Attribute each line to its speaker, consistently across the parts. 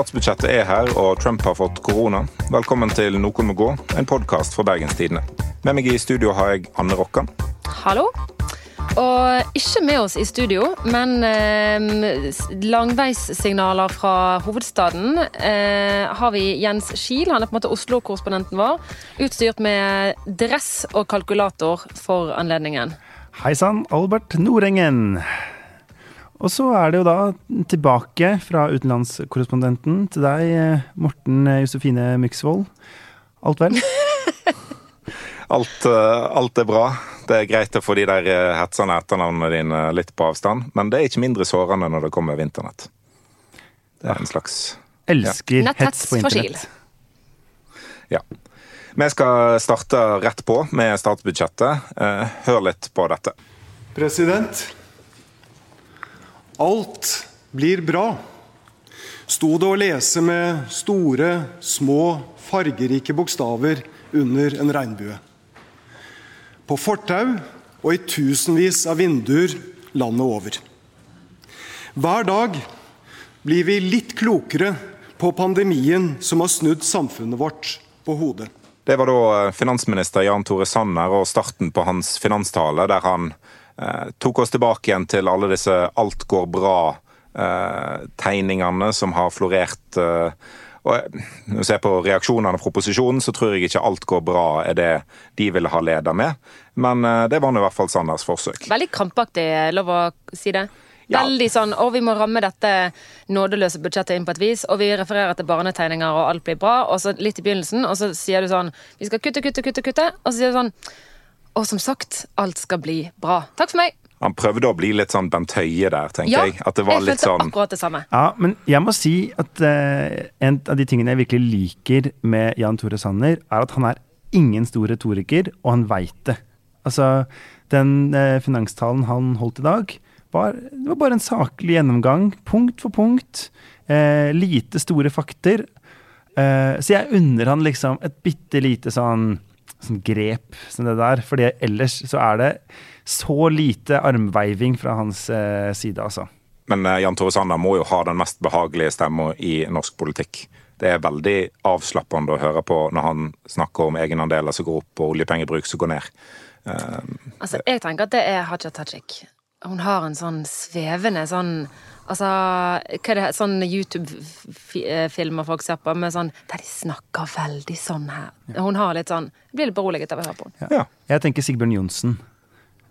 Speaker 1: Statsbudsjettet er her, og Trump har fått korona. Velkommen til Noen må gå, en podkast fra Bergenstidene. Med meg i studio har jeg Anne Rokkan.
Speaker 2: Hallo. Og ikke med oss i studio, men eh, langveissignaler fra hovedstaden eh, har vi Jens Kiel. Han er på en måte Oslo-korrespondenten vår. Utstyrt med dress og kalkulator for anledningen.
Speaker 3: Hei sann, Albert Nordengen. Og så er det jo da tilbake fra utenlandskorrespondenten til deg, eh, Morten Josefine Myksvold. Alt vel?
Speaker 1: alt, eh, alt, er bra. Det er greit å få de der eh, hetsende etternavnene dine litt på avstand, men det er ikke mindre sårende når det kommer vinternett. Det er en slags
Speaker 3: Elsker ja. hets på internett.
Speaker 1: Ja. Vi skal starte rett på med statsbudsjettet. Hør litt på dette.
Speaker 4: President. Alt blir bra, sto det å lese med store, små, fargerike bokstaver under en regnbue. På fortau og i tusenvis av vinduer landet over. Hver dag blir vi litt klokere på pandemien som har snudd samfunnet vårt på hodet.
Speaker 1: Det var da finansminister Jan Tore Sanner og starten på hans finanstale, der han Eh, tok oss tilbake igjen til alle disse 'alt går bra'-tegningene eh, som har florert. Eh, og Når du ser på reaksjonene fra opposisjonen, så tror jeg ikke 'alt går bra' er det de ville ha leda med. Men det var nå i hvert fall Sanders forsøk.
Speaker 2: Veldig krampaktig, lov å si det? Veldig sånn å, vi må ramme dette nådeløse budsjettet inn på et vis. Og vi refererer til barnetegninger, og alt blir bra. Og så litt i begynnelsen, og så sier du sånn Vi skal kutte, kutte, kutte, kutte. Og så sier du sånn og som sagt, alt skal bli bra. Takk for meg.
Speaker 1: Han prøvde å bli litt sånn Bent Høie der, tenker
Speaker 2: ja,
Speaker 1: jeg. At det var
Speaker 2: jeg
Speaker 1: litt sånn
Speaker 2: akkurat det samme.
Speaker 3: Ja, men jeg må si at uh, en av de tingene jeg virkelig liker med Jan Tore Sanner, er at han er ingen stor retoriker, og han veit det. Altså, den uh, finanstalen han holdt i dag, var, det var bare en saklig gjennomgang, punkt for punkt. Uh, lite store fakter. så jeg unner han liksom et bitte lite sånn sånn grep som det der. fordi ellers så er det så lite armveiving fra hans eh, side, altså.
Speaker 1: Men eh, Jan Tore Sanner må jo ha den mest behagelige stemma i norsk politikk. Det er veldig avslappende å høre på når han snakker om egenandeler som går opp og oljepengebruk som går ned.
Speaker 2: Uh, altså, jeg tenker at det er Haja Tajik. Hun har en sånn svevende sånn Altså, hva er det sånn YouTube-filmer folk ser på, med sånn der de snakker veldig sånn her. Hun har litt sånn Jeg blir litt beroliget av å høre på henne.
Speaker 3: Ja. Jeg tenker Sigbjørn Johnsen.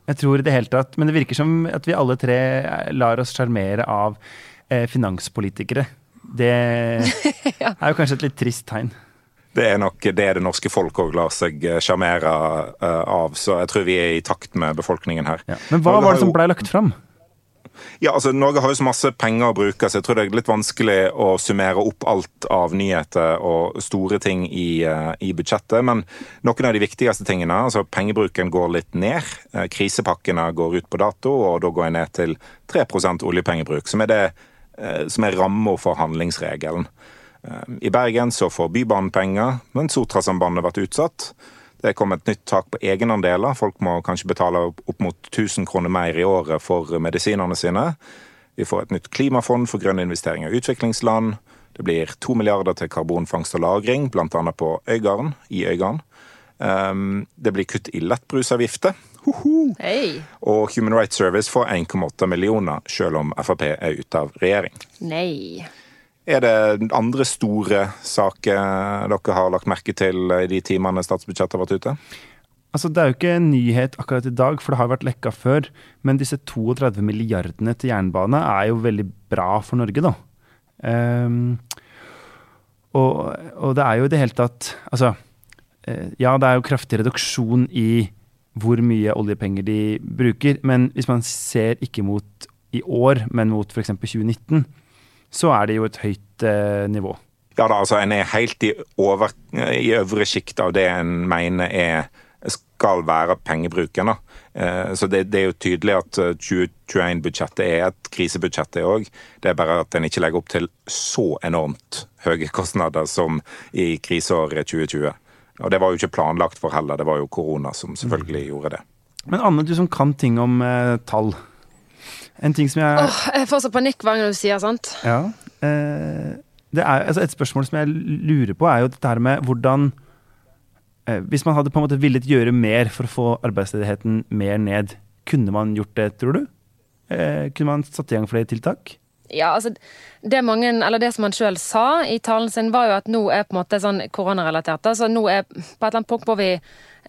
Speaker 3: Jeg tror i det hele tatt Men det virker som at vi alle tre lar oss sjarmere av eh, finanspolitikere. Det ja. er jo kanskje et litt trist tegn.
Speaker 1: Det er nok det det norske folk òg lar seg eh, sjarmere uh, av, så jeg tror vi er i takt med befolkningen her. Ja.
Speaker 3: Men hva var det som blei lagt fram?
Speaker 1: Ja, altså Norge har jo så masse penger å bruke, så jeg tror det er litt vanskelig å summere opp alt av nyheter og store ting i, uh, i budsjettet. Men noen av de viktigste tingene, altså pengebruken går litt ned. Krisepakkene går ut på dato, og da går jeg ned til 3 oljepengebruk, som er det som er ramma for handlingsregelen. I Bergen så får Bybanen penger, men Sotrasambandet ble utsatt. Det kom et nytt tak på egenandeler. Folk må kanskje betale opp mot 1000 kroner mer i året for medisinene sine. Vi får et nytt klimafond for grønne investeringer i utviklingsland. Det blir to milliarder til karbonfangst og -lagring, bl.a. på Øygarden, i Øygarden. Um, det blir kutt i lettbrusavgifter.
Speaker 2: Hey.
Speaker 1: Og Human Rights Service får 1,8 millioner, selv om Frp er ute av regjering.
Speaker 2: Nei.
Speaker 1: Er det andre store saker dere har lagt merke til i de timene statsbudsjettet har vært ute?
Speaker 3: Altså, Det er jo ikke en nyhet akkurat i dag, for det har vært lekka før. Men disse 32 milliardene til jernbane er jo veldig bra for Norge, da. Um, og, og, det er jo i det hele tatt Altså, eh, ja, det er jo kraftig reduksjon i hvor mye oljepenger de bruker. Men hvis man ser ikke mot i år, men mot f.eks. 2019, så er det jo et høyt eh, nivå.
Speaker 1: Ja da, altså En er helt i, over, i øvre sjikt av det en mener er, skal være pengebruken. Eh, så det, det, er jo tydelig at 2021-budsjettet eh, er et krisebudsjett, det òg. Det er bare at en ikke legger opp til så enormt høye kostnader som i kriseåret 2020. Og det var jo ikke planlagt for heller, det var jo korona som selvfølgelig mm. gjorde det.
Speaker 3: Men Anne, du som kan ting om eh, tall. En ting som jeg
Speaker 2: Åh, Jeg får så panikk hver gang du sier sant.
Speaker 3: Ja. Eh, det er, altså et spørsmål som jeg lurer på, er jo dette her med hvordan eh, Hvis man hadde på en måte villet gjøre mer for å få arbeidsledigheten mer ned, kunne man gjort det, tror du? Eh, kunne man satt i gang flere tiltak?
Speaker 2: Ja, altså det, mange, det som han sjøl sa i talen sin, var jo at nå er på en måte sånn koronarelatert. Altså nå er på et eller annet punkt hvor vi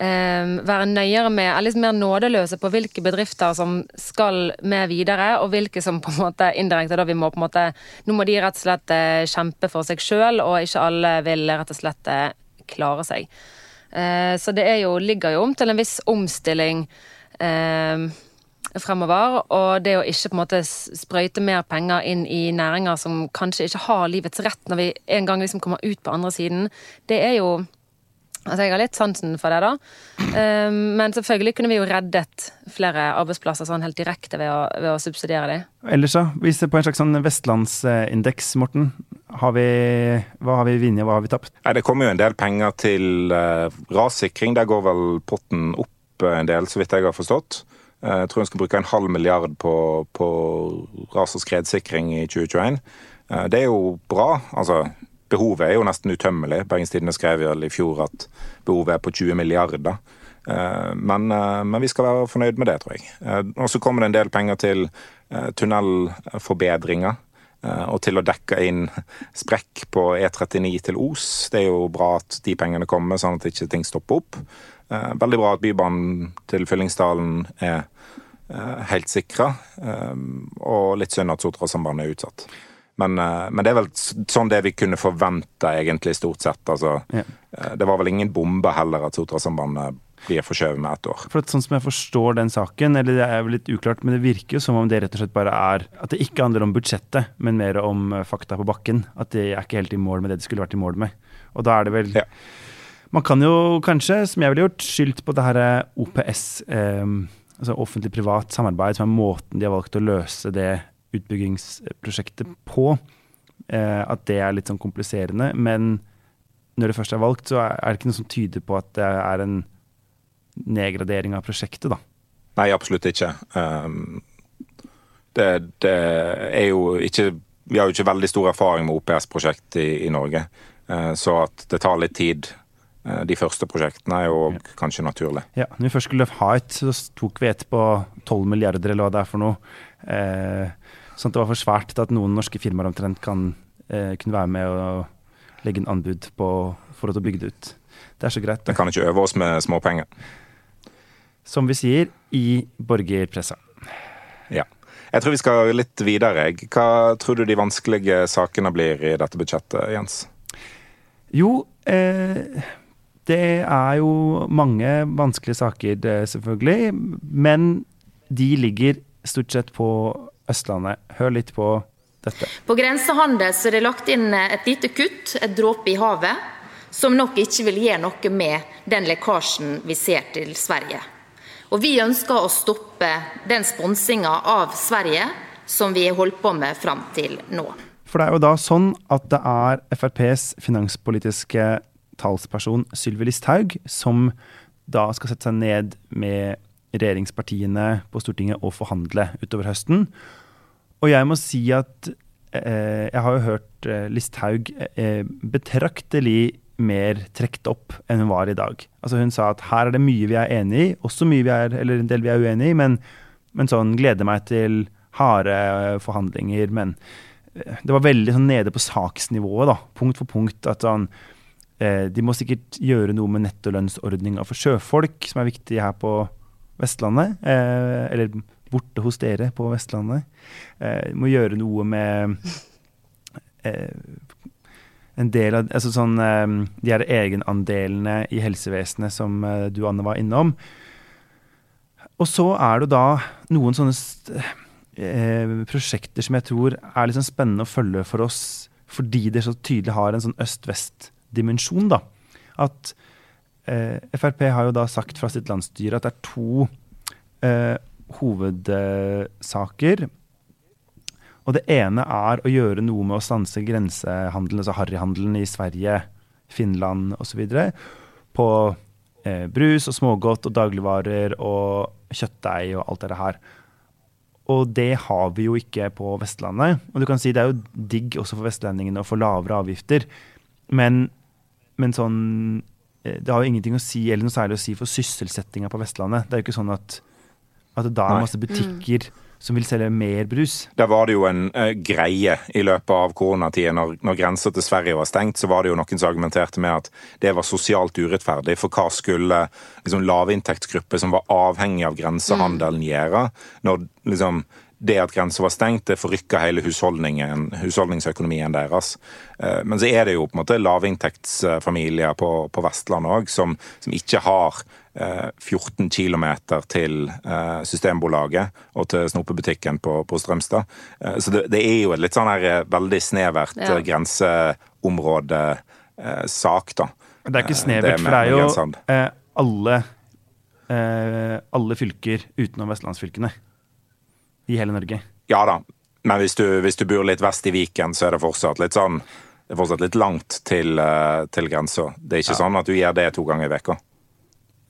Speaker 2: være nøyere med, er litt mer nådeløse på hvilke bedrifter som skal med videre, og hvilke som på en måte indirekte da vi må på en måte Nå må de rett og slett eh, kjempe for seg sjøl, og ikke alle vil rett og slett eh, klare seg. Eh, så det jo, ligger jo om til en viss omstilling. Eh, fremover. Og det å ikke på en måte sprøyte mer penger inn i næringer som kanskje ikke har livets rett når vi en gang liksom kommer ut på andre siden, det er jo Altså, jeg har litt sansen for det, da. Um, men selvfølgelig kunne vi jo reddet flere arbeidsplasser sånn helt direkte ved å, ved å subsidiere dem.
Speaker 3: Ellers, da? hvis det på en slags sånn vestlandsindeks, Morten, har vi, hva har vi vunnet, hva har vi tapt?
Speaker 1: Nei, Det kommer jo en del penger til uh, rassikring. Der går vel potten opp en del, så vidt jeg har forstått. Eh, jeg tror en skal bruke en halv milliard på, på ras- og skredsikring i 2021. Eh, det er jo bra. altså Behovet er jo nesten utømmelig. Bergens Tidende skrev i fjor at behovet er på 20 milliarder. Eh, men, men, vi skal være fornøyd med det, tror jeg. Og så kommer det en del penger til tunnelforbedringer. Og til å dekke inn sprekk på E39 til Os. Det er jo bra at de pengene kommer, sånn at ikke ting stopper opp. Eh, veldig bra at Bybanen til Fyllingsdalen er eh, helt sikra, eh, og litt synd at Sotrasambandet er utsatt. Men, men, det er vel sånn det vi kunne forvente, egentlig, stort sett. Altså, ja. Det var vel ingen bombe heller at Sotrasambandet blir forskjøvet med ett år.
Speaker 3: For Sånn som jeg forstår den saken, eller det er jo litt uklart, men det virker jo som om det rett og slett bare er At det ikke handler om budsjettet, men mer om fakta på bakken. At de er ikke helt i mål med det de skulle vært i mål med. Og da er det vel ja. Man kan jo kanskje, som jeg ville gjort, skyldt på det her eh, OPS, eh, altså offentlig-privat samarbeid, som er måten de har valgt å løse det utbyggingsprosjektet på. Eh, at det er litt sånn kompliserende. Men når det først er valgt, så er det ikke noe som tyder på at det er en nedgradering av prosjektet, da.
Speaker 1: Nei, absolutt ikke. Um, det, det, er jo ikke Vi har jo ikke veldig stor erfaring med OPS-prosjekt i, i, Norge. Uh, så at det tar litt tid Eh, de første prosjektene er jo ja. kanskje naturlig.
Speaker 3: Ja, Når vi først skulle ha et, så tok vi et på 12 milliarder, eller hva det er for noe. Eh, sånn at det var for svært til at noen norske firmaer omtrent kan eh, kunne være med og legge en anbud på, for å bygge det ut. Det er så greit.
Speaker 1: Det kan ikke øve oss med småpenger.
Speaker 3: Som vi sier i borgerpressa.
Speaker 1: Ja. Jeg tror vi skal litt videre. Hva tror du de vanskelige sakene blir i dette budsjettet, Jens?
Speaker 3: Jo, eh, det er jo mange vanskelige saker, selvfølgelig. Men de ligger stort sett på Østlandet. Hør litt på dette.
Speaker 5: På grensehandel så er det lagt inn et lite kutt, et dråpe i havet, som nok ikke vil gjøre noe med den lekkasjen vi ser til Sverige. Og vi ønsker å stoppe den sponsinga av Sverige som vi har holdt på med fram til nå.
Speaker 3: For det er jo da sånn at det er FrPs finanspolitiske talsperson Sylvi Listhaug, som da skal sette seg ned med regjeringspartiene på Stortinget og forhandle utover høsten. Og jeg må si at eh, jeg har jo hørt eh, Listhaug eh, betraktelig mer trukket opp enn hun var i dag. Altså Hun sa at her er det mye vi er enig i, også mye vi er, eller en del vi er uenig i, men, men sånn gleder meg til harde forhandlinger. Men eh, det var veldig sånn nede på saksnivået, da, punkt for punkt. at sånn Eh, de må sikkert gjøre noe med nettolønnsordninga for sjøfolk, som er viktig her på Vestlandet. Eh, eller borte hos dere på Vestlandet. Eh, må gjøre noe med en del av altså sånn, De her egenandelene i helsevesenet som du, Anne, var innom. Og så er det da noen sånne prosjekter som jeg tror er sånn spennende å følge for oss, fordi det så tydelig har en sånn øst-vest dimensjon. da. At eh, Frp har jo da sagt fra sitt landsstyre at det er to eh, hovedsaker. Og det ene er å gjøre noe med å stanse grensehandelen, altså harryhandelen i Sverige, Finland osv. På eh, brus og smågodt og dagligvarer og kjøttdeig og alt det her. og det har vi jo ikke på Vestlandet. Og du kan si det er jo digg også for vestlendingene å få lavere avgifter, men, men sånn eh, Det har jo ingenting å si, eller noe særlig å si for sysselsettinga på Vestlandet. Det er jo ikke sånn at, at det da er masse butikker mm som vil selge mer brus.
Speaker 1: Der var det jo en uh, greie i løpet av koronatiden. Når, når grensa til Sverige var stengt, så var det jo noen som argumenterte med at det var sosialt urettferdig. For hva skulle liksom, lavinntektsgrupper som var avhengig av grensehandelen gjøre? Når liksom det at grensa var stengt, det forrykka hele husholdningsøkonomien deres. Uh, men så er det jo på en måte lavinntektsfamilier på, på Vestlandet òg som, som ikke har 14 eh, km til eh, Systembolaget og til snopebutikken på, på Strømstad. Eh, så det, det, er jo et litt sånn her veldig snevert ja. grenseområdesak, da.
Speaker 3: Det er ikke snevert, det for det er jo alle, alle fylker utenom vestlandsfylkene i hele Norge.
Speaker 1: Ja da, men hvis du, hvis du bor litt vest i Viken, så er det fortsatt litt sånn det er fortsatt litt langt til, til grensa. Det er ikke ja. sånn at du gjør det to ganger i veka.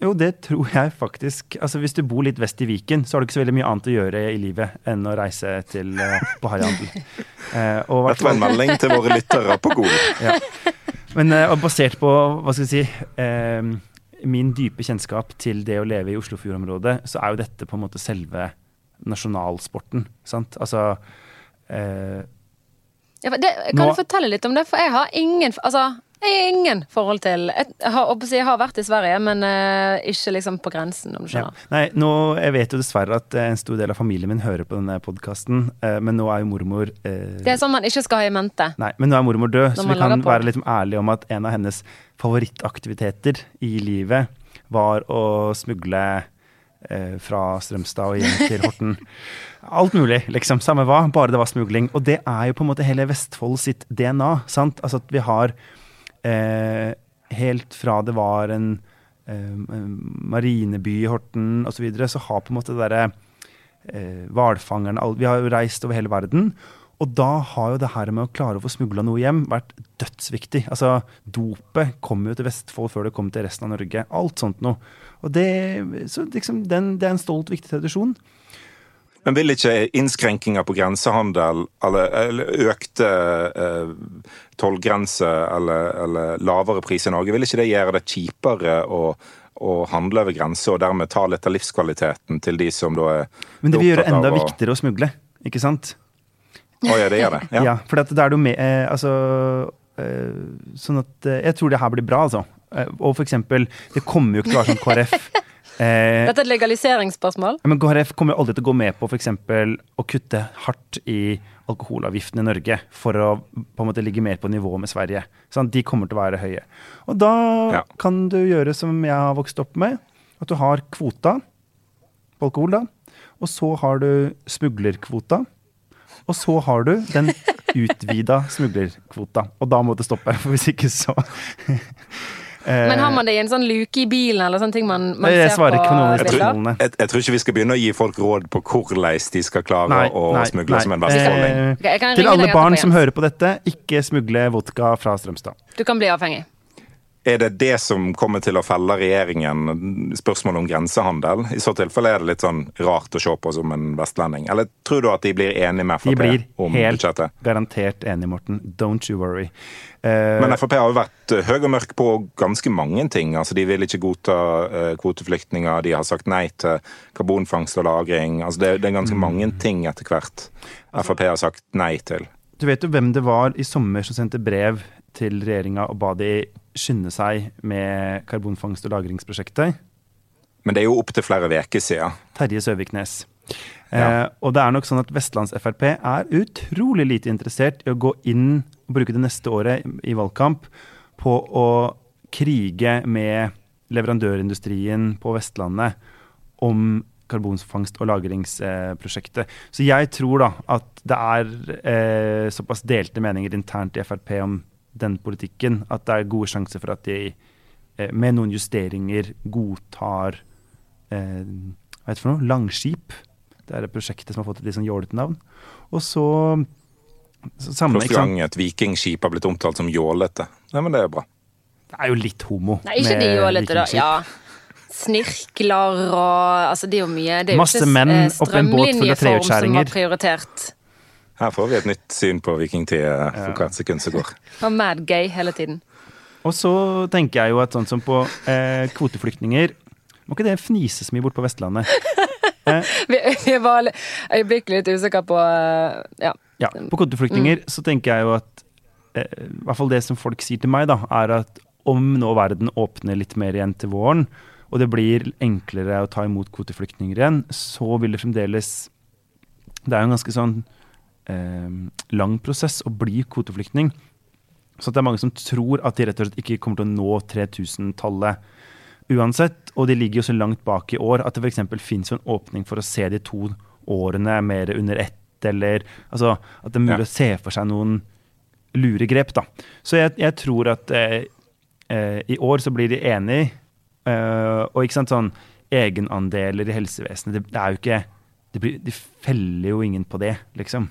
Speaker 3: Jo, det tror jeg faktisk. Altså, Hvis du bor litt vest i Viken, så har du ikke så veldig mye annet å gjøre i livet enn å reise til uh, på harryhandel.
Speaker 1: Uh, Dette var en melding til våre lyttere på Gol. ja.
Speaker 3: Men uh, basert på hva skal jeg si, uh, min dype kjennskap til det å leve i Oslofjordområdet, så er jo dette på en måte selve nasjonalsporten. sant? Altså
Speaker 2: ja, det, Kan nå, du fortelle litt om det? For jeg har ingen altså Ingen forhold til Jeg har, jeg har vært i Sverige, men uh, ikke liksom på grensen, om du skjønner.
Speaker 3: Ja. Nei, nå, Jeg vet jo dessverre at en stor del av familien min hører på denne podkasten, uh, men nå er jo mormor uh,
Speaker 2: Det er sånn man ikke skal ha i mente.
Speaker 3: Nei, men nå er mormor død, så vi kan være litt ærlige om at en av hennes favorittaktiviteter i livet var å smugle fra Strømstad og hjem til Horten. Alt mulig, liksom. Samme hva, bare det var smugling. Og det er jo på en måte hele Vestfold sitt DNA. sant? Altså at vi har eh, helt fra det var en eh, marineby i Horten osv., så, videre, så har på en måte det derre eh, hvalfangerne Vi har jo reist over hele verden. Og da har jo det her med å klare å få smugla noe hjem vært dødsviktig. Altså, Dopet kom jo til Vestfold før det kom til resten av Norge. Alt sånt noe. Og det, så liksom, den, det er en stolt, viktig tradisjon.
Speaker 1: Men vil ikke innskrenkinger på grensehandel, eller, eller økte eh, tollgrenser eller, eller, lavere pris i Norge, vil ikke det gjøre det kjipere å, å handle over grense, og dermed ta litt av livskvaliteten til de som da er
Speaker 3: Men det vil gjøre det enda å... viktigere å smugle, ikke sant?
Speaker 1: Å ja, det gjør det.
Speaker 3: Ja, ja for da er du med eh, Altså eh, Sånn at eh, Jeg tror det her blir bra, altså. Eh, og for eksempel, det kommer jo ikke til å være sånn KrF
Speaker 2: Eh, Dette er et legaliseringsspørsmål?
Speaker 3: Men KrF kommer aldri til å gå med på f.eks. å kutte hardt i alkoholavgiftene i Norge for å på en måte ligge mer på nivå med Sverige. Sånn, de kommer til å være høye. Og da ja. kan du gjøre som jeg har vokst opp med, at du har kvota på alkohol, da. Og så har du smuglerkvota. Og så har du den utvida smuglerkvota. Og da må det stoppe, for hvis ikke så
Speaker 2: men har man det i en sånn luke i bilen, eller sånne ting man, man ser på?
Speaker 1: Jeg, tror, jeg, jeg, tror ikke vi skal begynne å gi folk råd på hvordan de skal klare nei, å nei, smugle nei. som en vestfolding.
Speaker 3: Eh, til alle barn som hører på dette, ikke smugle vodka fra Strømstad.
Speaker 2: Du kan bli avhengig.
Speaker 1: Er det det som kommer til å felle regjeringen, spørsmålet om grensehandel? I så tilfelle er det litt sånn rart å se på som en vestlending. Eller tror du at de blir enige med Frp om budsjettet?
Speaker 3: De blir helt garantert enige, Morten. Don't you worry.
Speaker 1: Uh, Men Frp har jo vært høy og mørk på ganske mange ting. Altså, De vil ikke godta uh, kvoteflyktninger, de har sagt nei til karbonfangst og -lagring. Altså, det, det, er ganske mm. mange ting etter hvert Frp har sagt nei til.
Speaker 3: Du vet jo hvem det var i sommer som sendte brev til regjeringa og ba de skynde seg med karbonfangst- og lagringsprosjektet.
Speaker 1: Men det er jo opptil flere uker siden.
Speaker 3: Terje Søviknes. Ja. Eh, og det er nok sånn at Vestlands-Frp er utrolig lite interessert i å gå inn og bruke det neste året i valgkamp på å krige med leverandørindustrien på Vestlandet om karbonfangst- og lagringsprosjektet. Så jeg tror da at det er eh, såpass delte meninger internt i Frp om den politikken at det er gode sjanser for at de eh, med noen justeringer godtar eh, hva heter det for noe? Langskip. Det er det prosjektet som har fått et litt sånn jålete navn. Og så,
Speaker 1: så samme, Første gang et vikingskip har blitt omtalt som jålete. Nei, men det er bra.
Speaker 3: Det er jo litt homo.
Speaker 2: Nei, ikke de jålete, da. Ja. snirkler og Altså, det er jo mye Det er
Speaker 3: Masse
Speaker 2: jo ikke
Speaker 3: menn
Speaker 2: eh,
Speaker 3: oppi en båt full av
Speaker 2: strømlinjeform som
Speaker 3: trehjulskjerringer.
Speaker 1: Her får vi et nytt syn på vikingtid eh, for hvert sekund som går.
Speaker 2: Var mad gay hele tiden.
Speaker 3: Og så tenker jeg jo at sånn som på eh, kvoteflyktninger Må ikke det fnises mye bort på Vestlandet?
Speaker 2: Vi, vi var li- øyeblikkelig litt usikre på uh, Ja.
Speaker 3: Ja, På kvoteflyktninger så tenker jeg jo at eh, I hvert fall det som folk sier til meg, da, er at om nå verden åpner litt mer igjen til våren, og det blir enklere å ta imot kvoteflyktninger igjen, så vil det fremdeles Det er jo en ganske sånn eh, lang prosess å bli kvoteflyktning. Så det er mange som tror at de rett og slett ikke kommer til å nå 3000-tallet uansett. Og de ligger jo så langt bak i år at det f.eks. fins en åpning for å se de to årene mer under ett, eller altså at det er mulig
Speaker 1: Ja.
Speaker 3: å se for seg noen lure grep, da. Så jeg, jeg tror at eh, eh, i år så blir de enige, eh, og ikke sant sånn egenandeler i helsevesenet, det, det er jo ikke det blir, De feller jo ingen på det, liksom.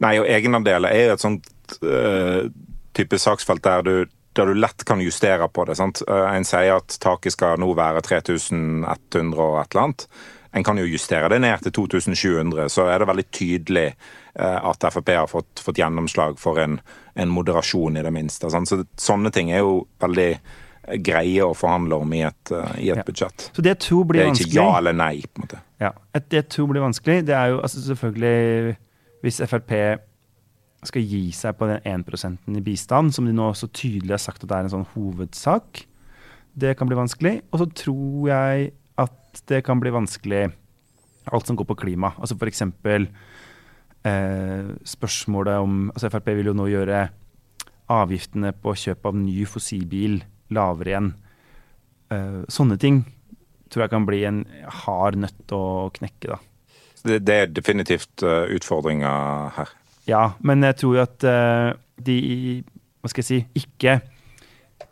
Speaker 1: Nei, og egenandeler er jo et sånt uh, type saksfelt der du, der du lett kan justere på det. sant? Eh, en sier at taket skal nå være 3100 og et eller annet. En kan jo justere det ned til 2700, så er det veldig tydelig eh, at Frp har fått, fått gjennomslag for en, en moderasjon, i det minste. sant? Så det, sånne ting er jo veldig greie å forhandle om i et, i et
Speaker 3: Ja.
Speaker 1: budsjett.
Speaker 3: Så det jeg tror
Speaker 1: Det er ikke
Speaker 3: vanskelig
Speaker 1: ja eller nei. på en måte.
Speaker 3: Ja, det jeg tror blir vanskelig, det er jo altså selvfølgelig Hvis Frp skal gi seg på den 1% i bistand, som de nå så tydelig har sagt at det er en sånn hovedsak, det kan bli vanskelig. Og så tror jeg at det kan bli vanskelig alt som går på klima. Altså f.eks. Eh, spørsmålet om altså Frp vil jo nå gjøre avgiftene på kjøp av ny fossilbil lavere igjen. Eh, sånne ting tror jeg kan bli en hard nøtt å knekke, da.
Speaker 1: Det, er definitivt eh, utfordringer her.
Speaker 3: Ja, men jeg tror jo at eh, de hva skal jeg si, ikke,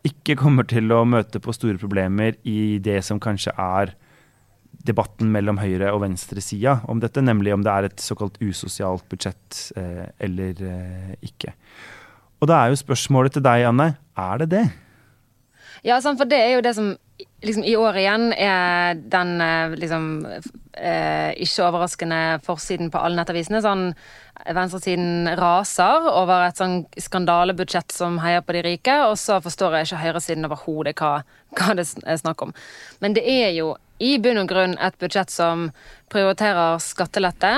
Speaker 3: ikke kommer til å møte på store problemer i det som kanskje er debatten mellom høyre- og venstresida om dette, nemlig om det er et såkalt usosialt budsjett eh, eller ikke. Og da er jo spørsmålet til deg, Anne, er det det?
Speaker 2: Ja, sant, for det er jo det som liksom, i år igjen er den eh, liksom eh, ikke overraskende forsiden på alle nettavisene. Sånn venstresiden raser over et sånn skandalebudsjett som heier på de rike, og så forstår jeg ikke høyresiden overhodet hva, hva det er snakk om. Men det er jo i bunn og grunn et budsjett som prioriterer skattelette.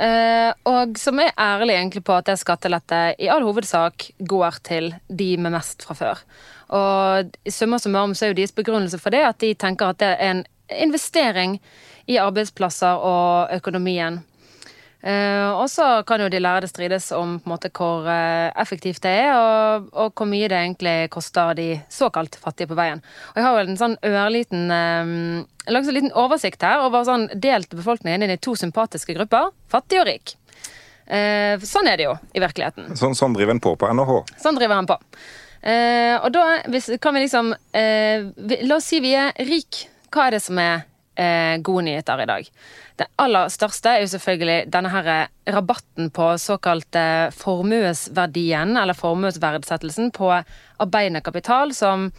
Speaker 2: Eh, og som er ærlig egentlig på at det skattelette i all hovedsak går til de med mest fra før. Og i summa summarum så er jo deres begrunnelse for det at de tenker at det er en investering i arbeidsplasser og økonomien. Eh, og så kan jo de lærde strides om på en måte hvor eh, effektivt det er, og, og hvor mye det egentlig koster de såkalt fattige på veien. Og jeg har vel en sånn ørliten laget en liten oversikt her over sånn delt befolkningen inn i to sympatiske grupper. Fattig og rik. Sånn er det jo i virkeligheten.
Speaker 1: Sånn, sånn driver en på på NHH.
Speaker 2: Sånn driver han på. Eh, og da hvis, kan vi liksom eh, vi, La oss si vi er rik. Hva er det som er eh, gode nyheter i dag? Det aller største er jo selvfølgelig denne her rabatten på såkalt eh, formuesverdien, eller formuesverdsettelsen, på arbeidende kapital, som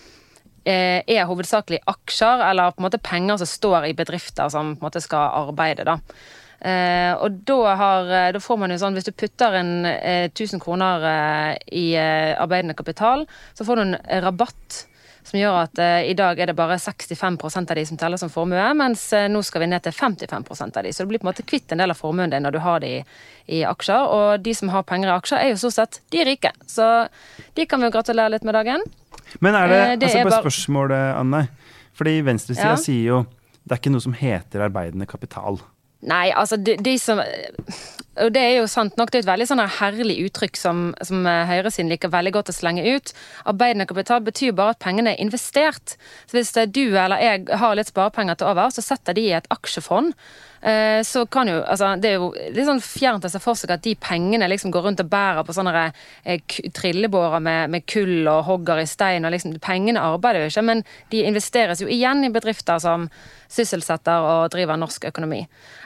Speaker 2: eh, er hovedsakelig aksjer, eller på en måte penger som står i bedrifter som på en måte skal arbeide. da. Eh, og da, har, da får man jo sånn, hvis du putter en eh, 1000 kroner eh, i eh, arbeidende kapital, så får du en rabatt som gjør at eh, i dag er det bare 65% av de som teller som formue, mens eh, nå skal vi ned til 55% av de. Så du blir på en måte kvitt en del av formuen din når du har de i, i aksjer. Og de som har penger i aksjer, er jo stort sett de rike. Så de kan vi jo gratulere litt med dagen.
Speaker 3: Men er det,
Speaker 2: Eh, det
Speaker 3: altså på
Speaker 2: bare-
Speaker 3: spørsmålet, Anne Fordi venstresida
Speaker 2: Ja.
Speaker 3: sier jo det er ikke noe som heter arbeidende kapital.
Speaker 2: Nei, altså de, de som Og det er jo sant nok, det er et veldig sånn herlig uttrykk som, som eh, høyresiden liker veldig godt å slenge ut. Arbeidende kapital betyr bare at pengene er investert. Så hvis du eller jeg har litt sparepenger til over, så setter de i et aksjefond. Eh, Så kan jo, altså Det er jo litt sånn fjernt å se for seg at de pengene liksom går rundt og bærer på sånne eh, trillebårer med, med kull og hogger i stein. og liksom Pengene arbeider jo ikke, men de investeres jo igjen i bedrifter som sysselsetter og driver norsk økonomi.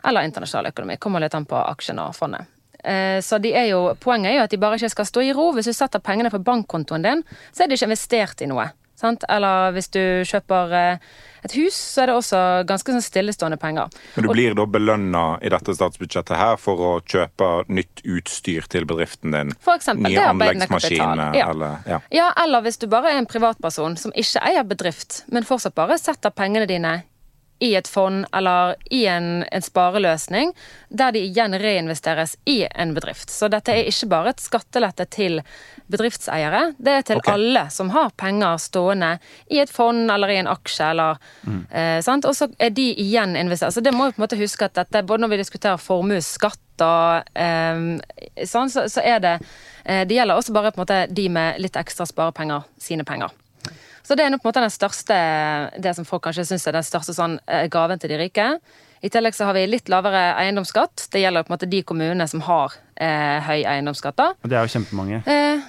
Speaker 2: Eller internasjonal økonomi. Kommer litt an på aksjene og fondet. Eh, Så de er jo, Poenget er jo at de bare ikke skal stå i ro. Hvis du setter pengene på bankkontoen din, så er de ikke investert i noe. Sant? Eller hvis du kjøper et hus, så er det også ganske sånn stillestående penger.
Speaker 1: Men du blir da belønna i dette statsbudsjettet her for å kjøpe nytt utstyr til bedriften din?
Speaker 2: For eksempel,
Speaker 1: Nye
Speaker 2: er
Speaker 1: anleggsmaskiner
Speaker 2: Ja.
Speaker 1: eller ja.
Speaker 2: Ja, eller hvis du bare er en privatperson som ikke eier bedrift, men fortsatt bare setter pengene dine i et fond eller i en, en spareløsning, der de igjen reinvesteres i en bedrift. Så dette er ikke bare et skattelette til bedriftseiere, det er til
Speaker 1: okay.
Speaker 2: alle som har penger stående i et fond eller i en aksje, eller eh. Og så er de igjen investert. Så det må vi på en måte huske at dette, både når vi diskuterer formuesskatt og eh, sånn, så, så er det eh, Det gjelder også bare på en måte de med litt ekstra sparepenger, sine penger. Så det er nå på en måte den største Det som folk kanskje syns er den største sånn eh, gaven til de rike. I tillegg så har vi litt lavere eiendomsskatt. Det gjelder på en måte de kommunene som har eh, høy eiendomsskatt. da.
Speaker 3: Og det er jo kjempemange.
Speaker 2: Eh,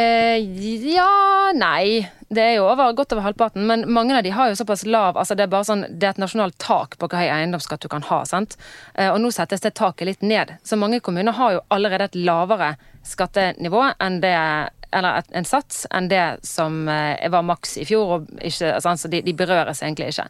Speaker 2: eh, ja Nei. Det er jo over, godt over halvparten, men mange av de har jo såpass lav altså Det er bare sånn, det er et nasjonalt tak på hvor høy eiendomsskatt du kan ha. sant? Eh, og nå settes det taket litt ned. Så mange kommuner har jo allerede et lavere skattenivå enn det eller en sats enn det som eh, var maks i fjor. og ikke, altså, de, de berøres egentlig ikke.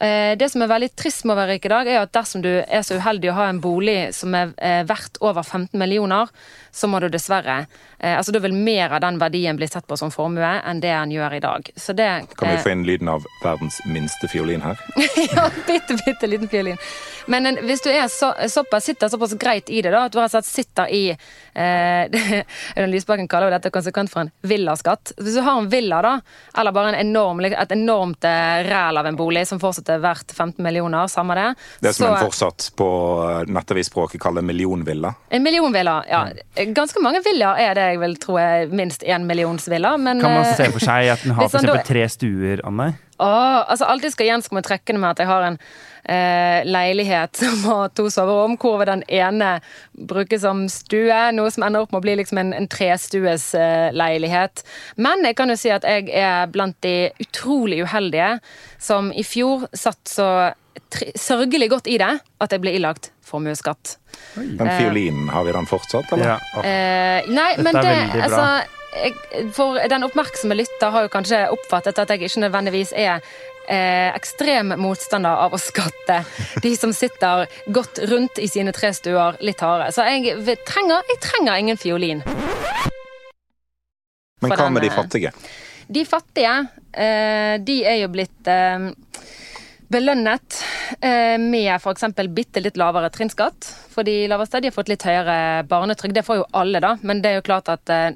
Speaker 2: Eh, Det som er veldig trist med å være rik i dag, er at dersom du er så uheldig å ha en bolig som er eh, verdt over 15 millioner, så må du dessverre eh, Altså da vil mer av den verdien bli sett på som formue enn det en gjør i dag. Så det
Speaker 1: Kan vi få inn lyden av verdens minste fiolin her?
Speaker 2: ja, bitte, bitte liten fiolin. Men en, hvis du så, såpass, sitter såpass greit i det, da, at du rett og slett sitter i eh, Lysbakken kaller jo dette konsekvent for en villaskatt. Hvis du har en villa, da, eller bare en enorm, et enormt ræl av en bolig som fortsatt er verdt 15 millioner, samme det
Speaker 1: Det som
Speaker 2: så-
Speaker 1: en fortsatt på eh, nettavisspråket kaller millionvilla.
Speaker 2: En millionvilla, ja. Ganske mange villaer er det jeg vil tro er minst én millionsvilla, men
Speaker 3: Kan man
Speaker 2: eh,
Speaker 3: se for seg at den har eksempel tre stuer, Anne?
Speaker 2: Åh, altså Alltid skal Jens komme trekkende med at jeg har en eh, leilighet som har to soverom, hvor den ene brukes som stue, noe som ender opp med å bli liksom en, en trestues eh, leilighet. Men jeg kan jo si at jeg er blant de utrolig uheldige som i fjor satt så sørgelig godt i det at jeg ble ilagt formuesskatt.
Speaker 1: Den fiolinen, har vi den fortsatt, eller?
Speaker 3: Ja. Oh.
Speaker 2: Eh, nei,
Speaker 3: Dette
Speaker 2: men det altså, For den oppmerksomme lytter har jo kanskje oppfattet at jeg ikke nødvendigvis er eh, ekstrem motstander av å skatte de som sitter godt rundt i sine tre stuer litt hardere. Så jeg trenger, jeg trenger ingen fiolin.
Speaker 1: Men hva med de
Speaker 2: eh,
Speaker 1: fattige?
Speaker 2: De fattige, eh, de er jo blitt eh, belønnet eh, med f.eks. bitte litt lavere trinnskatt. For de laveste de har fått litt høyere barnetrygd. Det får jo alle, da. Men det er jo klart at eh,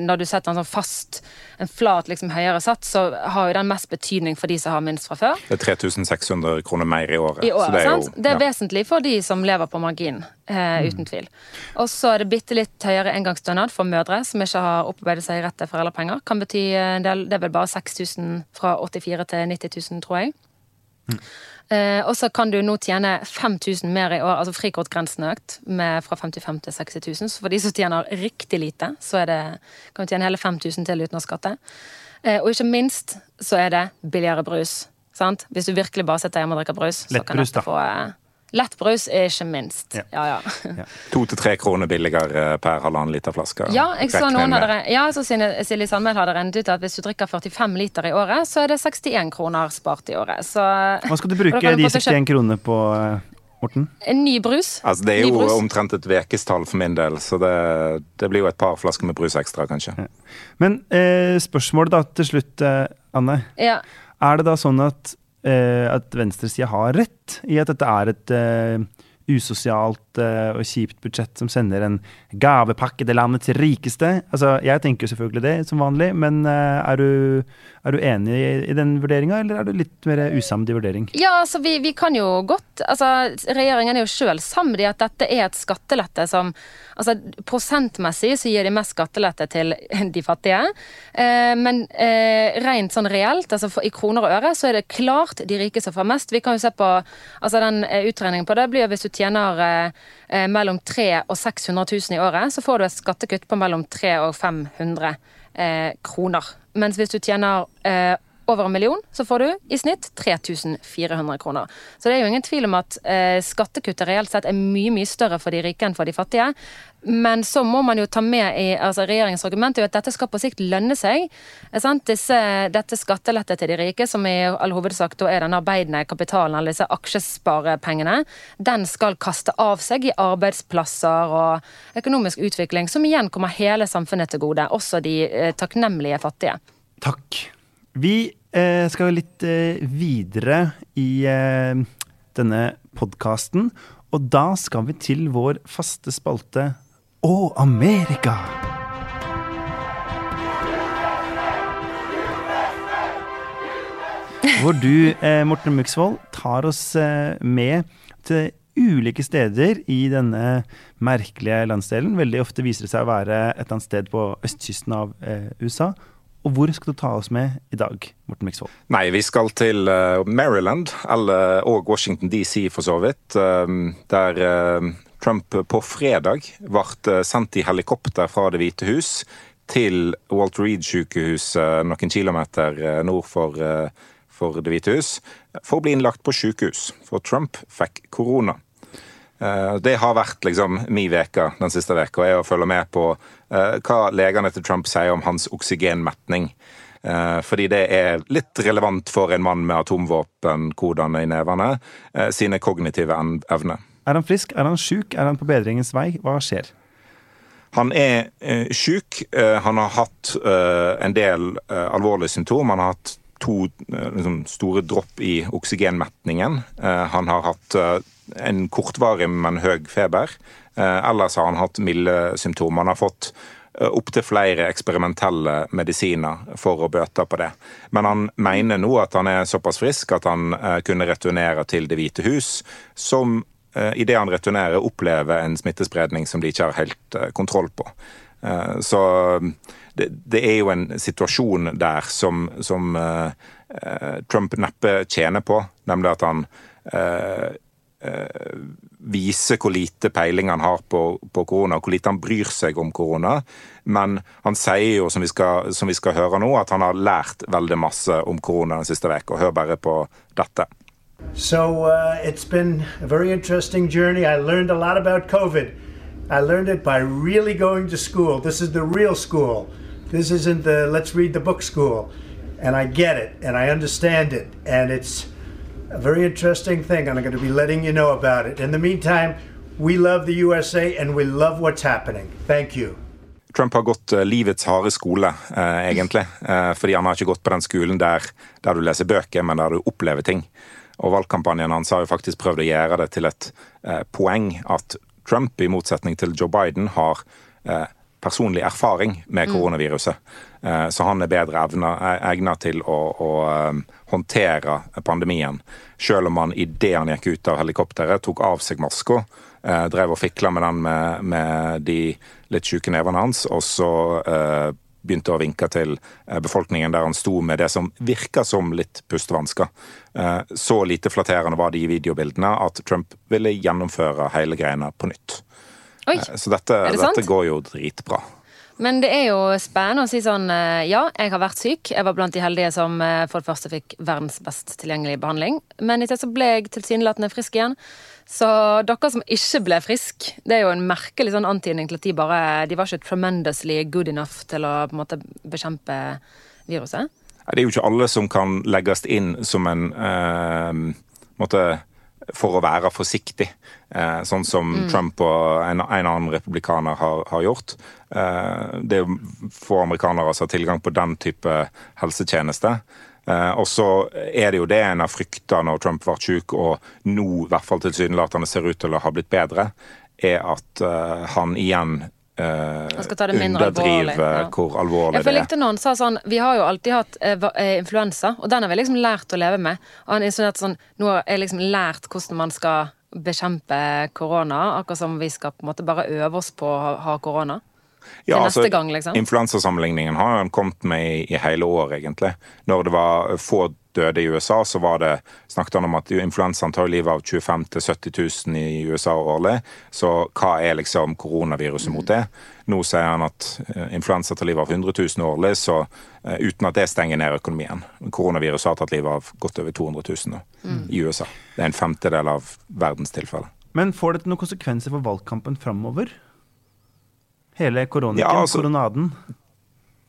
Speaker 2: når du setter en sånn fast, en flat liksom høyere sats, så har jo den mest betydning for de som har minst fra før.
Speaker 1: Det er 3600 kroner mer i året.
Speaker 2: I
Speaker 1: så
Speaker 2: året,
Speaker 1: det er jo?
Speaker 2: Det er vesentlig for de som lever på margin, eh, uten tvil. Og så er det bitte litt høyere engangsstønad for mødre som ikke har opparbeidet seg rett til foreldrepenger. Kan bety en del, Det er vel bare 6000 fra 84 til 90 000, tror jeg. Eh, og så kan du nå tjene 5000 mer i år, altså frikortgrensen er økt med fra 55 til 60 000. Så for de som tjener riktig lite, så det, kan du tjene hele 5000 til uten å skatte. Eh, og ikke minst så er det billigere brus. Sant? Hvis du virkelig bare sitter hjemme og drikker brus, så kan
Speaker 3: du
Speaker 2: dette få eh, Lettbrus er ikke minst.
Speaker 3: Ja.
Speaker 2: Ja, ja.
Speaker 1: To til tre kroner billigere per halvannen liter flaske.
Speaker 2: Ja, jeg så noen hadde, ja, så Silje Sandmæl hadde regnet ut at hvis du drikker 45 liter i året, så er det 61 kroner spart i året. Så
Speaker 3: Hva skal du bruke
Speaker 2: du
Speaker 3: de
Speaker 2: få til å
Speaker 3: 61 kronene på, eh, Morten?
Speaker 2: En ny brus.
Speaker 1: Altså, det er jo omtrent et ukestall for min del, så det, det blir jo et par flasker med brus ekstra, kanskje.
Speaker 3: Men eh, spørsmålet da til slutt, eh, Anne.
Speaker 2: Ja.
Speaker 3: Er det da sånn at, eh, at venstresida har rett i at dette er et eh, usosialt eh, og kjipt budsjett som sender en gavepakke til landets rikeste? Altså, Jeg tenker jo selvfølgelig det, som vanlig, men eh, er, du, er du enig i, den vurderinga, eller er du litt mer usamd i vurdering?
Speaker 2: Ja, altså vi, vi kan jo godt altså Regjeringen er jo sjøl samd i at dette er et skattelette som altså Prosentmessig så gir de mest skattelette til de fattige. Eh, men eh, rent sånn reelt, altså for, i kroner og øre, så er det klart de rike som får mest. Vi kan jo se på altså den eh, utregningen på det blir hvis du tjener eh, eh, mellom 300 og 600 000 i året, så får du et skattekutt på mellom 300 og 500 eh, kroner. Mens hvis du tjener eh, over en million, så får du i snitt 3400 kroner. Så det er jo ingen tvil om at eh, skattekuttet reelt sett er mye, mye større for de rike enn for de fattige. Men så må man jo ta med i altså Regjeringens argument er jo at dette skal på sikt lønne seg. Disse, dette skattelettet til de rike, som i all hovedsak da er den arbeidende kapitalen, eller disse aksjesparepengene, den skal kaste av seg i arbeidsplasser og økonomisk utvikling, som igjen kommer hele samfunnet til gode. Også de eh, takknemlige fattige.
Speaker 3: Takk. Vi eh, skal litt eh, videre i eh, denne podkasten. Og da skal vi til vår faste spalte Å, Amerika! Hvor du, eh, Morten Muxvold, tar oss eh, med til ulike steder i denne merkelige landsdelen. Veldig ofte viser det seg å være et eller annet sted på østkysten av eh, USA. Og hvor skal du ta oss med i dag, Morten Miksvold?
Speaker 1: Nei, vi skal til Maryland, eller, og Washington DC for så vidt. Der Trump på fredag ble sendt i helikopter fra Det hvite hus til Walt Reed-sykehuset noen kilometer nord for, for Det hvite hus for å bli innlagt på sykehus. For Trump fikk korona. Det har vært liksom min veke den siste veka, og jeg følger med på Eh, hva legene til Trump sier om hans oksygenmetning. Eh, fordi det er litt relevant for en mann med atomvåpenkodene i nevene, eh, sine kognitive evner.
Speaker 3: Er han frisk? Er han sjuk? Er han på bedringens vei? Hva skjer?
Speaker 1: Han er eh, sjuk. han har hatt en del alvorlige symptomer. Han har hatt to liksom, store dropp i oksygenmetningen. han har hatt en kortvarig, men høy feber. Eh, ellers har han hatt milde symptomer. Han har fått eh, opptil flere eksperimentelle medisiner for å bøte på det. Men han mener nå at han er såpass frisk at han eh, kunne returnere til Det hvite hus, som idet han returnerer, opplever en smittespredning som de ikke har helt kontroll på. Så det, det er jo en situasjon der som, som Trump neppe tjener på, nemlig at han Eh, vise hvor lite peiling han har på, på, korona, hvor lite han bryr seg om korona. Men han sier jo, som vi, skal, som vi skal høre nå, at han har lært veldig masse om korona den siste uka. Hør bare på dette.
Speaker 6: So uh, it's been a very interesting journey. I learned a lot about COVID. I learned it by really going to school. This is the real school. This isn't the let's read the book school. And I get it and I understand it. And it's a very interesting thing, and I'm going to be letting you know about it. In the meantime, we love the USA and we love what's happening. Thank you.
Speaker 1: Trump har gått uh, livets harde skole, uh, egentlig. Uh, fordi han har ikke gått på den skolen der, der, du leser bøker, men der du opplever ting. Og valgkampanjen hans har jo faktisk prøvd å gjøre det til et poeng at Trump, i motsetning til Joe Biden, har personlig erfaring med mm. koronaviruset. Eh, så han er bedre egnet til å, å um, håndtere pandemien. Selv om han idet han gikk ut av helikopteret, tok av seg maska, eh, drev og fikla med den med, med de litt sjuke nevene hans, og så uh, begynte å vinke til befolkningen der han sto med det som virka som litt pustevansker. Så lite flatterende var de videobildene at Trump ville gjennomføre hele greiene på nytt.
Speaker 2: Oi,
Speaker 1: Så dette, det dette går jo dritbra.
Speaker 2: Men det er jo spennende å si sånn eh, Ja, jeg har vært syk. Jeg var blant de heldige som eh, for det første fikk verdens best tilgjengelige behandling. Men stedet så ble jeg tilsynelatende frisk igjen. Så dere som ikke ble frisk, det er jo en merkelig sånn antydning til at de bare De var ikke tremendously good enough til å på en måte bekjempe viruset.
Speaker 1: Det er jo ikke alle som kan legges inn som en eh, måte for å være forsiktig, eh, sånn som mm. Trump og en, en annen republikaner har, har gjort. Eh, det er få amerikanere som har tilgang på den type helsetjeneste. Eh, og så er det jo det en har frykta når Trump ble syk, og nå i hvert fall tilsynelatende ser ut til å ha blitt bedre, er at han igjen
Speaker 2: underdrive
Speaker 1: ja. hvor alvorlig det er.
Speaker 2: Jeg likte noen sa sånn Vi har jo alltid hatt eh, influensa, og den har vi liksom lært å leve med. Og han insinuerte sånn Nå har jeg liksom lært hvordan man skal bekjempe korona, akkurat som vi skal på en måte bare øve oss på å ha korona.
Speaker 1: Ja, altså, gang, liksom. Influensasammenligningen har han kommet med i, i, hele år, egentlig. Når det var få døde i USA, så var det, snakket han om at influensaen tar livet av 25 000-70 000 i USA årlig. Så hva er liksom koronaviruset mot det? Nå sier han at eh, influensa tar livet av 100 000 årlig, så uh, uten at det stenger ned økonomien. Koronaviruset har tatt livet av godt over 200 000 nå, mm. i USA. Det er en femtedel av verdens tilfeller.
Speaker 3: Men får dette noen konsekvenser for valgkampen framover? Hele koronikken, ja, altså, koronaden?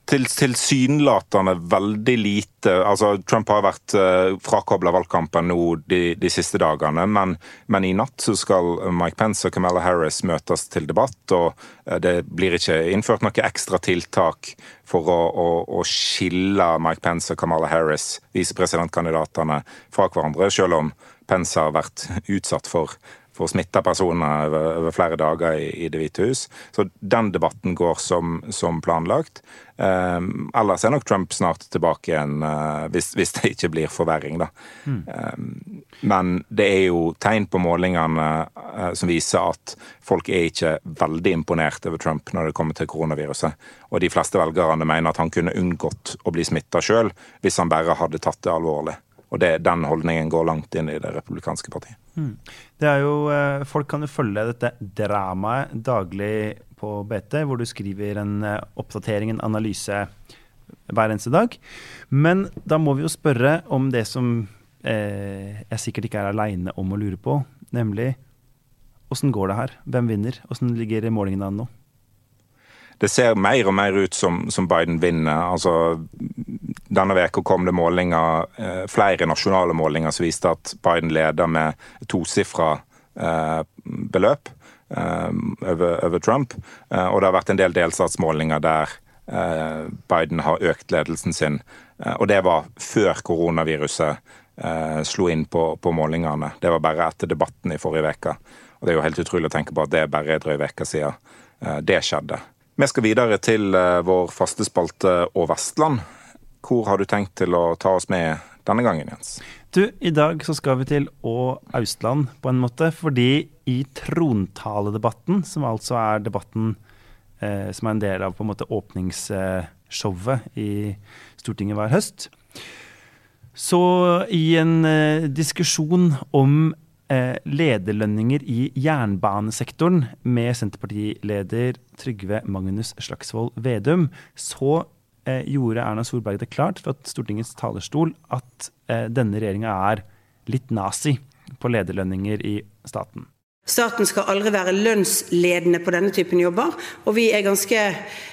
Speaker 1: Til, tilsynelatende veldig lite altså Trump har vært uh, frakobla valgkampen nå de, de, siste dagene, men, men, i natt så skal Mike Pence og Camilla Harris møtes til debatt. og uh, Det blir ikke innført noe ekstra tiltak for å, å, å skille Mike Pence og Camilla Harris, visepresidentkandidatene, fra hverandre, selv om Pence har vært utsatt for for smitta personer over, over, flere dager i, i, Det hvite hus. Så den debatten går som, som planlagt. Um, ellers er nok Trump snart tilbake igjen, uh, hvis, hvis, det ikke blir forverring, da. Mm. Um, men det er jo tegn på målingene uh, som viser at folk er ikke veldig imponert over Trump når det kommer til koronaviruset. Og de fleste velgerne mener at han kunne unngått å bli smitta sjøl hvis han bare hadde tatt det alvorlig. Og det, den holdningen går langt inn i det republikanske partiet. Mm.
Speaker 3: Det er jo, eh, Folk kan jo følge dette dramaet daglig på BT, hvor du skriver en eh, oppdatering, en analyse hver eneste dag. Men da må vi jo spørre om det som eh, jeg sikkert ikke er aleine om å lure på, nemlig åssen går det her? Hvem vinner? Åssen ligger målingene an nå?
Speaker 1: Det ser mer og mer ut som, som Biden vinner. Altså, denne veka kom det målinger, eh, flere nasjonale målinger som viste at Biden leder med tosifra eh, beløp eh, over, over, Trump. Og det har vært en del delstatsmålinger der Biden har økt ledelsen sin. Og det var før koronaviruset slo inn på, på målingene. Det var bare etter debatten i forrige uke. Og det er jo helt utrolig å tenke på at det er bare en drøy uke siden det skjedde. Vi skal videre til vår faste spalte Og Vestland. Hvor har du tenkt til å ta oss med denne gangen, Jens?
Speaker 3: Du, I dag så skal vi til Å Austland, på en måte. Fordi i trontaledebatten, som altså er debatten eh, som er en del av på en måte åpningsshowet i Stortinget hver høst, så i en eh, diskusjon om eh, lederlønninger i jernbanesektoren med Senterpartileder Trygve Magnus Slagsvold Vedum, så eh, gjorde Erna Solberg det klart fra Stortingets talerstol at eh, denne regjeringa er litt nazi på lederlønninger i staten.
Speaker 7: Staten skal aldri være lønnsledende på denne typen jobber, og vi er ganske,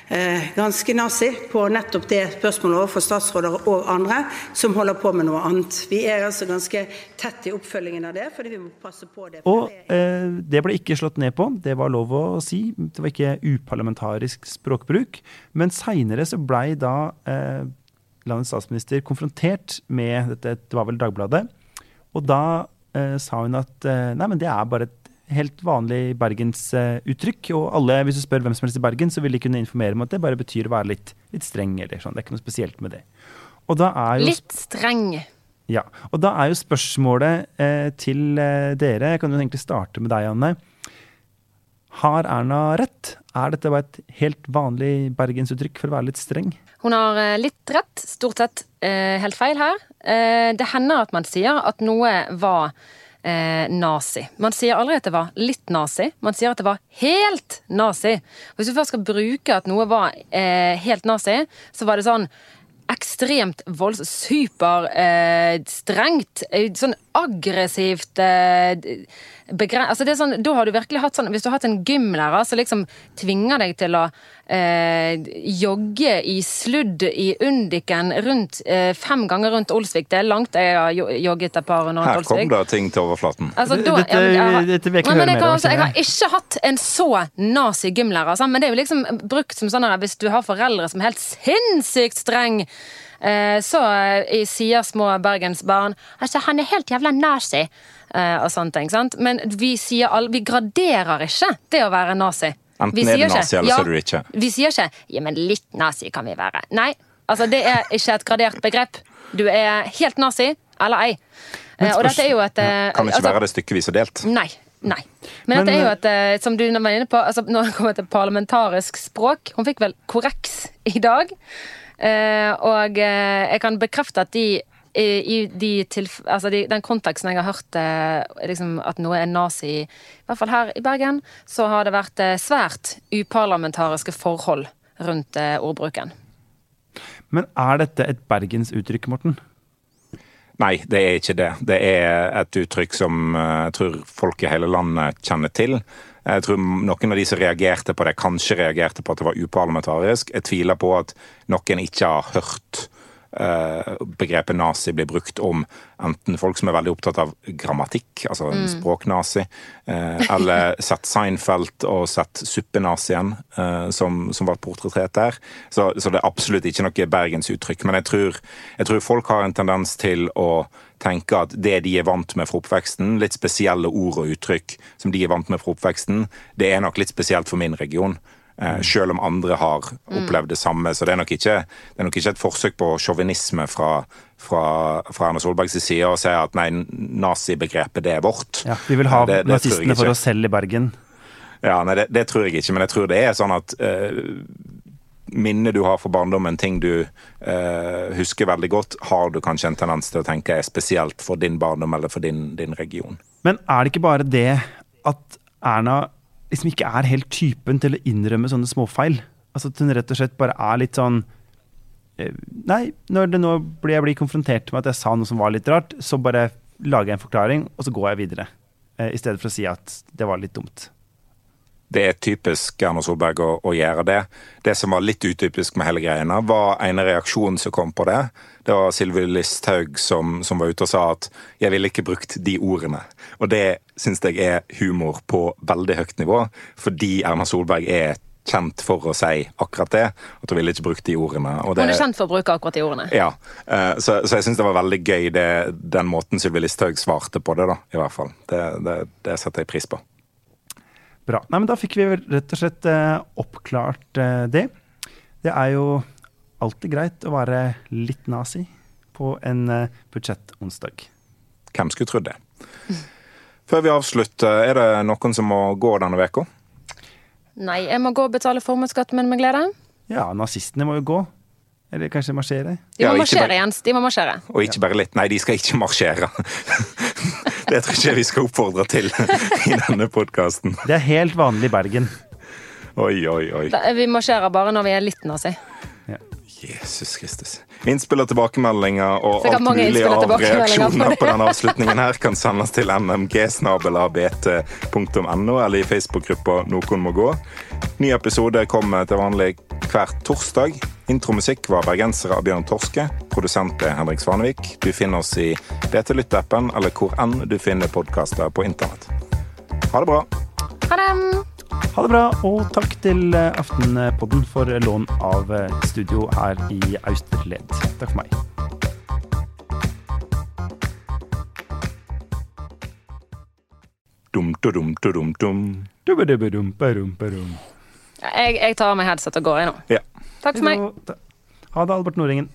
Speaker 7: eh, ganske nazi på nettopp det spørsmålet overfor statsråder og andre som holder på med noe annet. Vi er altså ganske tett i oppfølgingen av det, fordi vi må passe på det.
Speaker 3: Og eh, det ble ikke slått ned på, det var lov å si. Det var ikke uparlamentarisk språkbruk. Men seinere så blei da eh, landets statsminister konfrontert med dette, det var vel Dagbladet, og da eh, sa hun at eh, nei, men det er bare et helt vanlig bergensuttrykk. Og alle, hvis du spør hvem som helst i Bergen, så vil de kunne informere om at det bare betyr å være litt, litt streng. eller sånn. Det er ikke noe spesielt med det.
Speaker 2: Jo, litt streng.
Speaker 3: Ja. Og da er jo spørsmålet eh, til eh, dere, jeg kan jo egentlig starte med deg, Anne. Har Erna rett? Er dette bare et helt vanlig bergensuttrykk for å være litt streng?
Speaker 2: Hun har eh, litt rett, stort sett eh, helt feil her. Eh, det hender at man sier at noe var eh, nazi. Man sier aldri at det var litt nazi, man sier at det var helt nazi. Hvis du først skal bruke at noe var eh, helt nazi, så var det sånn ekstremt voldsomt, superstrengt, eh, sånn aggressivt eh, altså det er sånn, Da har du virkelig hatt sånn Hvis du har hatt en gymlærer som liksom tvinger deg til å eh, jogge i sludd i Undiken rundt, eh, fem ganger rundt Olsvik Det er langt jeg har jogget et par rundt
Speaker 1: Olsvik. Her kom det ting til overflaten.
Speaker 3: Altså, da, dette, jeg, jeg, dette vil jeg ikke høre mer
Speaker 2: om. Altså, jeg har ikke hatt en så nazi gymlærer, altså, men det er jo liksom brukt som sånn at hvis du har foreldre som er helt sinnssykt streng eh, så eh, sier små bergensbarn altså han er helt jævla nazi. Uh, og sånne ting. Sant? Men vi, sier all, vi graderer ikke det å være nazi.
Speaker 1: Enten er du nazi, eller så er du ikke.
Speaker 2: Vi sier ikke 'ja, men litt nazi kan vi være'. Nei, altså det er ikke et gradert begrep. Du er helt nazi eller ei.
Speaker 1: Uh, og dette er jo et Kan Kan ikke altså, være det stykkevis og delt.
Speaker 2: Nei. Nei. Men, men, dette er jo et, som du var inne på, altså, når det kommer til parlamentarisk språk Hun fikk vel korreks i dag. og jeg kan bekrefte at de i, i de tilf altså de, den konteksten jeg har hørt eh, liksom at noe er nazi, i hvert fall her i Bergen, så har det vært eh, svært uparlamentariske forhold rundt eh, ordbruken.
Speaker 3: Men er dette et bergensuttrykk, Morten?
Speaker 1: Nei, det er ikke det. Det er et uttrykk som jeg tror folk i hele landet kjenner til. Jeg tror noen av de som reagerte på det, kanskje reagerte på at det var uparlamentarisk. Jeg tviler på at noen ikke har hørt Eh, begrepet nazi blir brukt om enten folk som er veldig opptatt av grammatikk, altså mm. språknazi, eh, eller sett Seinfeld og sett suppenazien eh, som, som var portrettert der. Så, så, det er absolutt ikke noe bergensuttrykk. Men jeg tror, jeg tror folk har en tendens til å tenke at det de er vant med fra oppveksten, litt spesielle ord og uttrykk som de er vant med fra oppveksten, det er nok litt spesielt for min region. Eh, selv om andre har opplevd det samme. Så det er nok ikke, er nok ikke et forsøk på sjåvinisme fra, fra, fra, Erna Solbergs side å si at nei, nazibegrepet det er vårt.
Speaker 3: Ja, Vi vil ha det, det nazistene for oss selv i Bergen.
Speaker 1: Ja, nei, det, det, tror jeg ikke. Men jeg tror det er sånn at eh, minnet du har fra barndommen, ting du eh, husker veldig godt, har du kanskje en tendens til å tenke er spesielt for din barndom eller for din, din region.
Speaker 3: Men er det ikke bare det at Erna liksom ikke er helt typen til å innrømme sånne småfeil. Altså At hun rett og slett bare er litt sånn eh, Nei, når det nå blir jeg blir konfrontert med at jeg sa noe som var litt rart, så bare lager jeg en forklaring, og så går jeg videre. Eh, I stedet for å si at det var litt dumt.
Speaker 1: Det er typisk Erna Solberg å, å, gjøre det. Det som var litt utypisk med hele greiene, var en reaksjon som kom på det. Det var Sylvi Listhaug som, som, var ute og sa at 'jeg ville ikke brukt de ordene'. Og det syns jeg er humor på veldig høyt nivå, fordi Erna Solberg er kjent for å si akkurat det. At hun ville ikke brukt de ordene.
Speaker 2: Det, hun er kjent for å bruke akkurat de ordene.
Speaker 1: Ja, eh, Så, så jeg syns det var veldig gøy det, den måten Sylvi Listhaug svarte på det, da, i hvert fall. Det, det, det setter jeg pris på.
Speaker 3: Bra. Nei, men Da fikk vi rett og slett eh, oppklart eh, det. Det er jo alltid greit å være litt nazi på en eh, budsjettonsdag.
Speaker 1: Hvem skulle trodd det? Før vi avslutter, er det noen som må gå denne uka?
Speaker 2: Nei, jeg må gå og betale formuesskatten min med glede.
Speaker 3: Ja, nazistene må jo gå. Eller kanskje marsjere?
Speaker 2: De må ja, marsjere, bare, Jens. De må marsjere.
Speaker 1: Og ikke bare litt. Nei, de skal ikke marsjere. det tror ikke jeg vi skal oppfordre til i denne podkasten.
Speaker 3: Det er helt vanlig i Bergen.
Speaker 1: Oi, oi, oi.
Speaker 2: vi marsjerer bare når vi er litt nazi.
Speaker 1: Ja. Jesus Kristus. Innspill og tilbakemeldinger og alt mulig av reaksjoner på denne avslutningen her kan sendes til nmg.bt.no eller i Facebook-gruppa Noen må gå. Ny episode kommer til vanlig hver torsdag. Intromusikk var bergensere av Bjørn Torske. Produsent er Henrik Svanevik. Du finner oss i BT Lytt-appen eller hvor enn du finner podkaster på internett. Ha det bra.
Speaker 2: Ha det.
Speaker 3: Ha det bra, og takk til eh, Aftenpodden for lån av eh, studio her i Austerled. Takk for meg.
Speaker 2: Jeg, jeg tar av meg headset og går, jeg nå.
Speaker 1: Ja.
Speaker 2: Takk for meg.
Speaker 3: Ha det, Albert Nordingen.